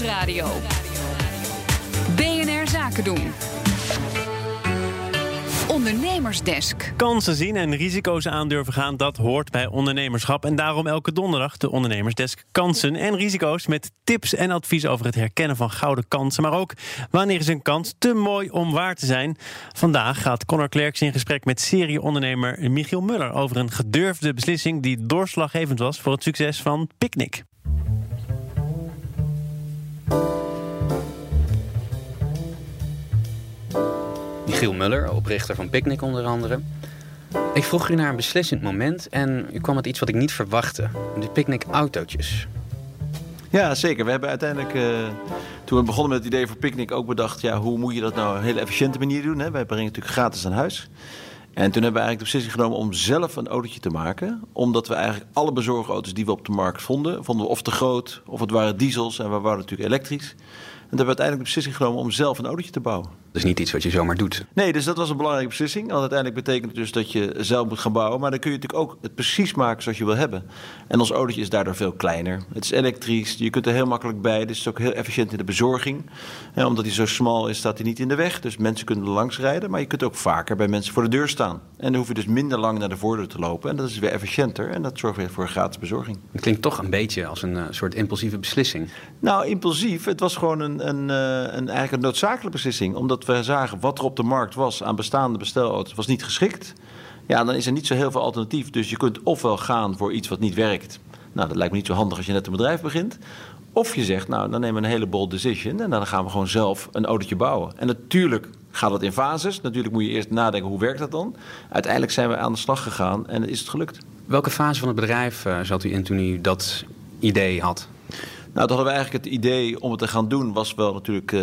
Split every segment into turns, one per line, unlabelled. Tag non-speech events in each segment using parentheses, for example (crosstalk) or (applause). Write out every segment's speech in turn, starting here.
Nieuwsradio. BNR Zaken doen. Ondernemersdesk.
Kansen zien en risico's aandurven gaan, dat hoort bij ondernemerschap. En daarom elke donderdag de Ondernemersdesk kansen en risico's... met tips en advies over het herkennen van gouden kansen. Maar ook wanneer is een kans te mooi om waar te zijn. Vandaag gaat Conor Klerks in gesprek met serieondernemer Michiel Muller... over een gedurfde beslissing die doorslaggevend was... voor het succes van Picnic.
Michiel Muller, oprichter van Picnic onder andere. Ik vroeg u naar een beslissend moment en u kwam met iets wat ik niet verwachtte. De Picnic autootjes.
Ja, zeker. We hebben uiteindelijk, uh, toen we begonnen met het idee voor Picnic, ook bedacht... Ja, hoe moet je dat nou op een hele efficiënte manier doen? Hè? Wij brengen natuurlijk gratis aan huis. En toen hebben we eigenlijk de beslissing genomen om zelf een autootje te maken. Omdat we eigenlijk alle bezorgauto's die we op de markt vonden... vonden we of te groot, of het waren diesels en we waren natuurlijk elektrisch... En hebben we uiteindelijk de beslissing genomen om zelf een autootje te bouwen.
Is niet iets wat je zomaar doet.
Nee, dus dat was een belangrijke beslissing. Want uiteindelijk betekent het dus dat je zelf moet gaan bouwen. Maar dan kun je natuurlijk ook het precies maken zoals je wil hebben. En ons autootje is daardoor veel kleiner. Het is elektrisch, je kunt er heel makkelijk bij. Dus het is ook heel efficiënt in de bezorging. En omdat hij zo smal is, staat hij niet in de weg. Dus mensen kunnen er langs rijden. Maar je kunt ook vaker bij mensen voor de deur staan. En dan hoef je dus minder lang naar de voordeur te lopen. En dat is weer efficiënter. En dat zorgt weer voor een gratis bezorging.
Het klinkt toch een beetje als een uh, soort impulsieve beslissing.
Nou, impulsief. Het was gewoon een een, een, een, eigenlijk een noodzakelijke beslissing. Omdat we zagen wat er op de markt was aan bestaande bestelauto's was niet geschikt. Ja, dan is er niet zo heel veel alternatief. Dus je kunt ofwel gaan voor iets wat niet werkt. Nou, dat lijkt me niet zo handig als je net een bedrijf begint. Of je zegt, nou, dan nemen we een hele bold decision en dan gaan we gewoon zelf een autootje bouwen. En natuurlijk gaat dat in fases. Natuurlijk moet je eerst nadenken, hoe werkt dat dan? Uiteindelijk zijn we aan de slag gegaan en is het gelukt.
Welke fase van het bedrijf uh, zat u in toen u dat idee had?
Nou, toen hadden we eigenlijk het idee om het te gaan doen, was wel natuurlijk uh,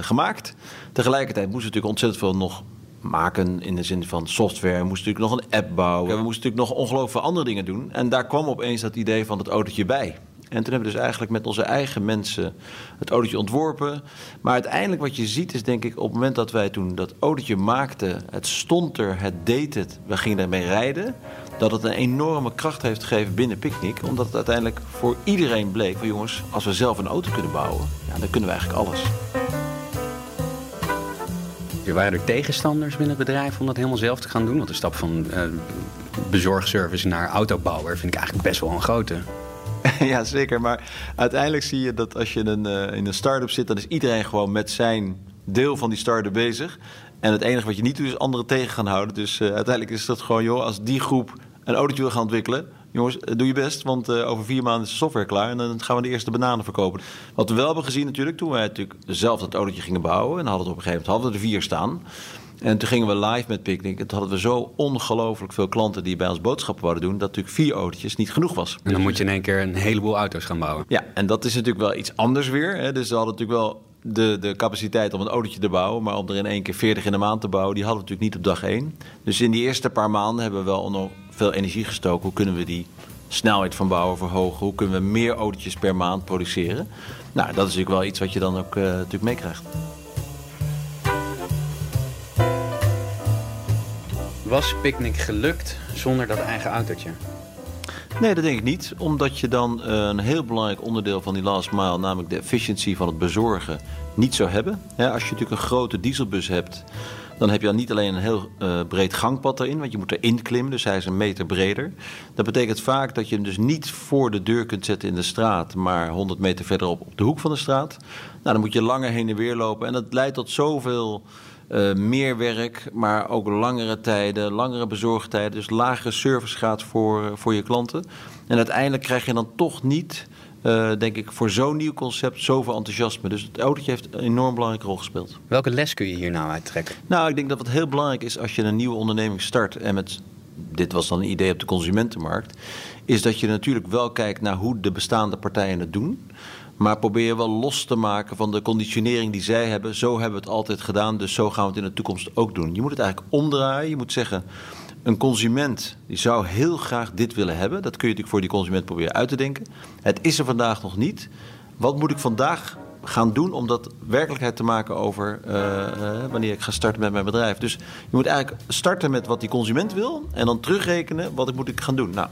gemaakt. Tegelijkertijd moesten we natuurlijk ontzettend veel nog maken in de zin van software. We moesten natuurlijk nog een app bouwen. We moesten natuurlijk nog ongelooflijk veel andere dingen doen. En daar kwam opeens dat idee van het autootje bij. En toen hebben we dus eigenlijk met onze eigen mensen het autootje ontworpen. Maar uiteindelijk wat je ziet is denk ik op het moment dat wij toen dat autootje maakten... het stond er, het deed het, we gingen ermee rijden... dat het een enorme kracht heeft gegeven binnen Picnic. Omdat het uiteindelijk voor iedereen bleek van jongens, als we zelf een auto kunnen bouwen... Ja, dan kunnen we eigenlijk alles.
Er waren er tegenstanders binnen het bedrijf om dat helemaal zelf te gaan doen? Want de stap van uh, bezorgservice naar autobouwer vind ik eigenlijk best wel een grote. (laughs)
ja, zeker. Maar uiteindelijk zie je dat als je in een, uh, in een start-up zit, dan is iedereen gewoon met zijn deel van die start-up bezig. En het enige wat je niet doet, is anderen tegen gaan houden. Dus uh, uiteindelijk is dat gewoon, joh, als die groep een autootje wil gaan ontwikkelen, jongens, doe je best, want uh, over vier maanden is de software klaar en dan gaan we de eerste bananen verkopen. Wat we wel hebben gezien natuurlijk, toen wij natuurlijk zelf dat autootje gingen bouwen en hadden het op een gegeven moment hadden we er vier staan. En toen gingen we live met Picnic. En toen hadden we zo ongelooflijk veel klanten die bij ons boodschappen wouden doen... dat natuurlijk vier autootjes niet genoeg was.
En dan moet je in één keer een heleboel auto's gaan bouwen.
Ja, en dat is natuurlijk wel iets anders weer. Hè. Dus we hadden natuurlijk wel de, de capaciteit om een autootje te bouwen... maar om er in één keer 40 in de maand te bouwen... die hadden we natuurlijk niet op dag één. Dus in die eerste paar maanden hebben we wel nog veel energie gestoken. Hoe kunnen we die snelheid van bouwen verhogen? Hoe kunnen we meer autootjes per maand produceren? Nou, dat is natuurlijk wel iets wat je dan ook uh, natuurlijk meekrijgt.
Was Picnic gelukt zonder dat eigen autootje?
Nee, dat denk ik niet. Omdat je dan uh, een heel belangrijk onderdeel van die last mile, namelijk de efficiëntie van het bezorgen, niet zou hebben. Als je natuurlijk een grote dieselbus hebt, dan heb je dan niet alleen een heel uh, breed gangpad erin, want je moet erin klimmen, dus hij is een meter breder. Dat betekent vaak dat je hem dus niet voor de deur kunt zetten in de straat, maar 100 meter verderop op de hoek van de straat. Nou, dan moet je langer heen en weer lopen en dat leidt tot zoveel uh, meer werk, maar ook langere tijden, langere bezorgtijden. Dus lagere servicegraad voor, voor je klanten. En uiteindelijk krijg je dan toch niet, uh, denk ik, voor zo'n nieuw concept zoveel enthousiasme. Dus het autootje heeft een enorm belangrijke rol gespeeld.
Welke les kun je hier nou uittrekken?
Nou, ik denk dat wat heel belangrijk is als je een nieuwe onderneming start en met dit was dan een idee op de consumentenmarkt, is dat je natuurlijk wel kijkt naar hoe de bestaande partijen het doen. Maar probeer je wel los te maken van de conditionering die zij hebben. Zo hebben we het altijd gedaan, dus zo gaan we het in de toekomst ook doen. Je moet het eigenlijk omdraaien. Je moet zeggen, een consument die zou heel graag dit willen hebben. Dat kun je natuurlijk voor die consument proberen uit te denken. Het is er vandaag nog niet. Wat moet ik vandaag gaan doen om dat werkelijkheid te maken over uh, uh, wanneer ik ga starten met mijn bedrijf. Dus je moet eigenlijk starten met wat die consument wil en dan terugrekenen wat ik moet ik gaan doen. Nou,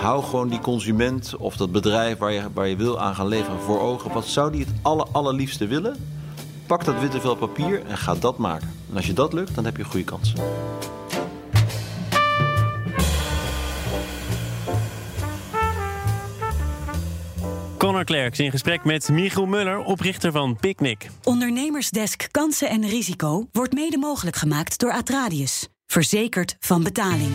hou gewoon die consument of dat bedrijf waar je, waar je wil aan gaan leveren voor ogen. Wat zou die het aller, allerliefste willen? Pak dat witte vel papier en ga dat maken. En als je dat lukt, dan heb je goede kansen.
Connor Klerks in gesprek met Michiel Muller, oprichter van Picnic.
Ondernemersdesk Kansen en Risico wordt mede mogelijk gemaakt door Atradius. Verzekerd van betaling.